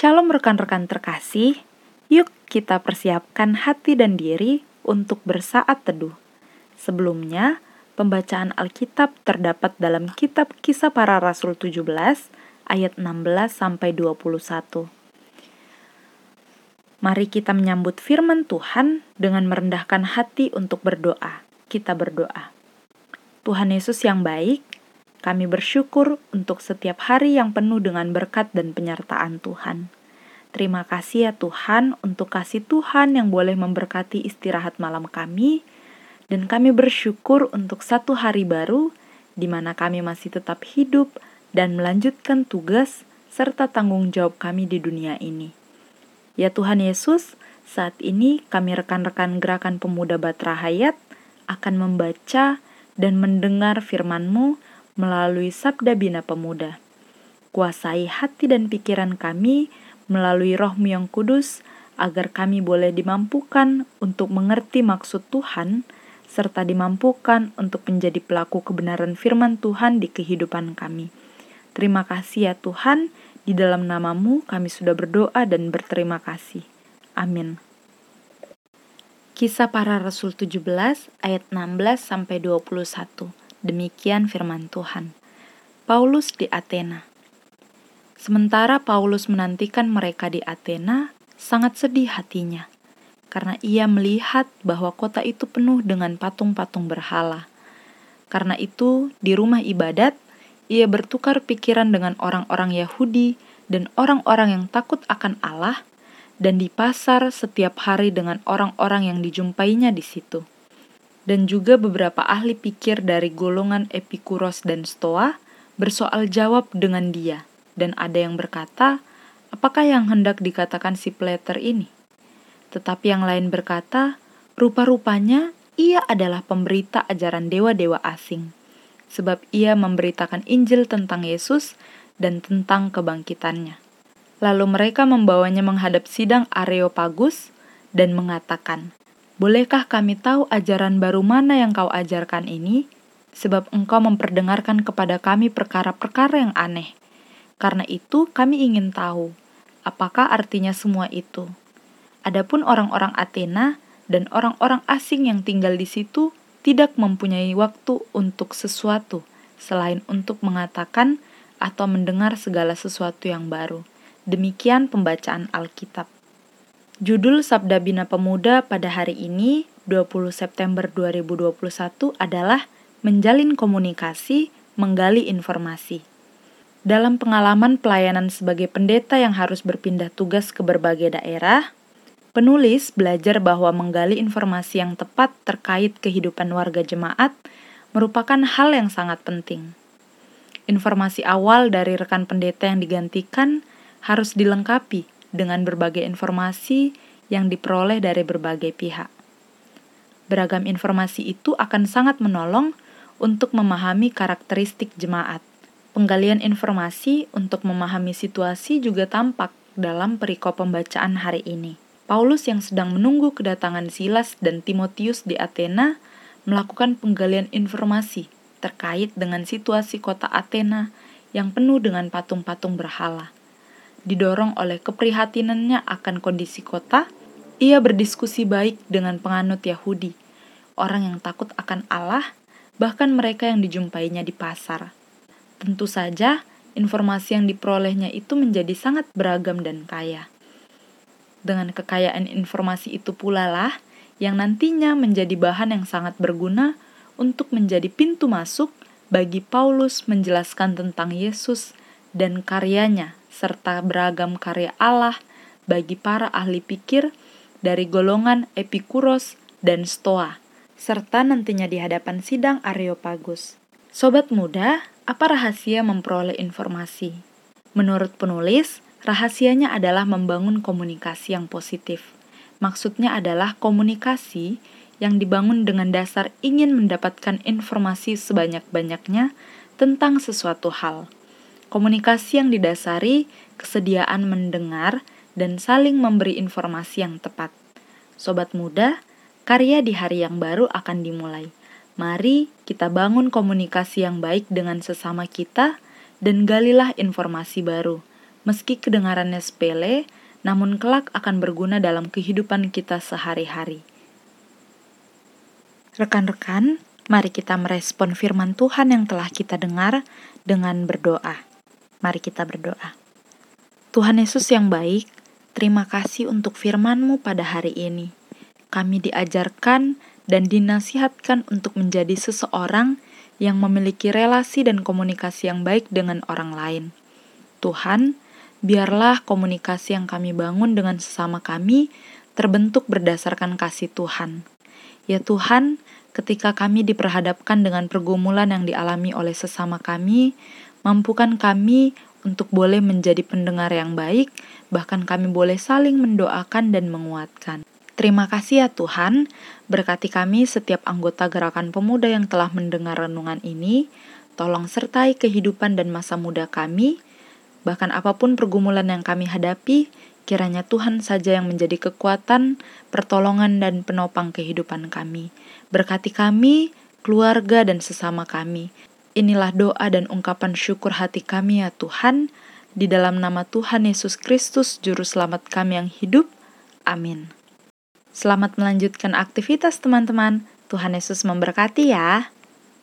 Shalom rekan-rekan terkasih, yuk kita persiapkan hati dan diri untuk bersaat teduh. Sebelumnya, pembacaan Alkitab terdapat dalam kitab Kisah Para Rasul 17 ayat 16 sampai 21. Mari kita menyambut firman Tuhan dengan merendahkan hati untuk berdoa. Kita berdoa. Tuhan Yesus yang baik, kami bersyukur untuk setiap hari yang penuh dengan berkat dan penyertaan Tuhan. Terima kasih ya Tuhan untuk kasih Tuhan yang boleh memberkati istirahat malam kami, dan kami bersyukur untuk satu hari baru di mana kami masih tetap hidup dan melanjutkan tugas serta tanggung jawab kami di dunia ini. Ya Tuhan Yesus, saat ini kami rekan-rekan gerakan pemuda Batra Hayat akan membaca dan mendengar firman-Mu melalui Sabda Bina Pemuda. Kuasai hati dan pikiran kami melalui rohmu yang kudus, agar kami boleh dimampukan untuk mengerti maksud Tuhan, serta dimampukan untuk menjadi pelaku kebenaran firman Tuhan di kehidupan kami. Terima kasih ya Tuhan, di dalam namamu kami sudah berdoa dan berterima kasih. Amin. Kisah para Rasul 17 ayat 16 sampai 21. Demikian firman Tuhan. Paulus di Athena. Sementara Paulus menantikan mereka di Athena, sangat sedih hatinya karena ia melihat bahwa kota itu penuh dengan patung-patung berhala. Karena itu, di rumah ibadat, ia bertukar pikiran dengan orang-orang Yahudi dan orang-orang yang takut akan Allah, dan di pasar setiap hari dengan orang-orang yang dijumpainya di situ dan juga beberapa ahli pikir dari golongan Epikuros dan Stoa bersoal jawab dengan dia, dan ada yang berkata, apakah yang hendak dikatakan si Plater ini? Tetapi yang lain berkata, rupa-rupanya ia adalah pemberita ajaran dewa-dewa asing, sebab ia memberitakan Injil tentang Yesus dan tentang kebangkitannya. Lalu mereka membawanya menghadap sidang Areopagus dan mengatakan, Bolehkah kami tahu ajaran baru mana yang kau ajarkan ini? Sebab engkau memperdengarkan kepada kami perkara-perkara yang aneh. Karena itu kami ingin tahu, apakah artinya semua itu. Adapun orang-orang Athena dan orang-orang asing yang tinggal di situ tidak mempunyai waktu untuk sesuatu selain untuk mengatakan atau mendengar segala sesuatu yang baru. Demikian pembacaan Alkitab. Judul Sabda Bina Pemuda pada hari ini, 20 September 2021 adalah Menjalin Komunikasi, Menggali Informasi. Dalam pengalaman pelayanan sebagai pendeta yang harus berpindah tugas ke berbagai daerah, penulis belajar bahwa menggali informasi yang tepat terkait kehidupan warga jemaat merupakan hal yang sangat penting. Informasi awal dari rekan pendeta yang digantikan harus dilengkapi dengan berbagai informasi yang diperoleh dari berbagai pihak. Beragam informasi itu akan sangat menolong untuk memahami karakteristik jemaat. Penggalian informasi untuk memahami situasi juga tampak dalam perikop pembacaan hari ini. Paulus yang sedang menunggu kedatangan Silas dan Timotius di Athena melakukan penggalian informasi terkait dengan situasi kota Athena yang penuh dengan patung-patung berhala didorong oleh keprihatinannya akan kondisi kota, ia berdiskusi baik dengan penganut Yahudi, orang yang takut akan Allah, bahkan mereka yang dijumpainya di pasar. Tentu saja, informasi yang diperolehnya itu menjadi sangat beragam dan kaya. Dengan kekayaan informasi itu pula lah yang nantinya menjadi bahan yang sangat berguna untuk menjadi pintu masuk bagi Paulus menjelaskan tentang Yesus dan karyanya serta beragam karya Allah bagi para ahli pikir dari golongan Epikuros dan Stoa, serta nantinya di hadapan sidang Areopagus. Sobat muda, apa rahasia memperoleh informasi? Menurut penulis, rahasianya adalah membangun komunikasi yang positif. Maksudnya adalah komunikasi yang dibangun dengan dasar ingin mendapatkan informasi sebanyak-banyaknya tentang sesuatu hal komunikasi yang didasari kesediaan mendengar dan saling memberi informasi yang tepat. Sobat muda, karya di hari yang baru akan dimulai. Mari kita bangun komunikasi yang baik dengan sesama kita dan galilah informasi baru. meski kedengarannya sepele, namun kelak akan berguna dalam kehidupan kita sehari-hari. Rekan-rekan, mari kita merespon firman Tuhan yang telah kita dengar dengan berdoa. Mari kita berdoa. Tuhan Yesus yang baik, terima kasih untuk firman-Mu pada hari ini. Kami diajarkan dan dinasihatkan untuk menjadi seseorang yang memiliki relasi dan komunikasi yang baik dengan orang lain. Tuhan, biarlah komunikasi yang kami bangun dengan sesama kami terbentuk berdasarkan kasih Tuhan. Ya Tuhan, ketika kami diperhadapkan dengan pergumulan yang dialami oleh sesama kami, mampukan kami untuk boleh menjadi pendengar yang baik, bahkan kami boleh saling mendoakan dan menguatkan. Terima kasih ya Tuhan, berkati kami setiap anggota gerakan pemuda yang telah mendengar renungan ini, tolong sertai kehidupan dan masa muda kami, bahkan apa pun pergumulan yang kami hadapi, kiranya Tuhan saja yang menjadi kekuatan, pertolongan, dan penopang kehidupan kami. Berkati kami, keluarga, dan sesama kami. Inilah doa dan ungkapan syukur hati kami ya Tuhan, di dalam nama Tuhan Yesus Kristus, Juru Selamat kami yang hidup. Amin. Selamat melanjutkan aktivitas teman-teman. Tuhan Yesus memberkati ya.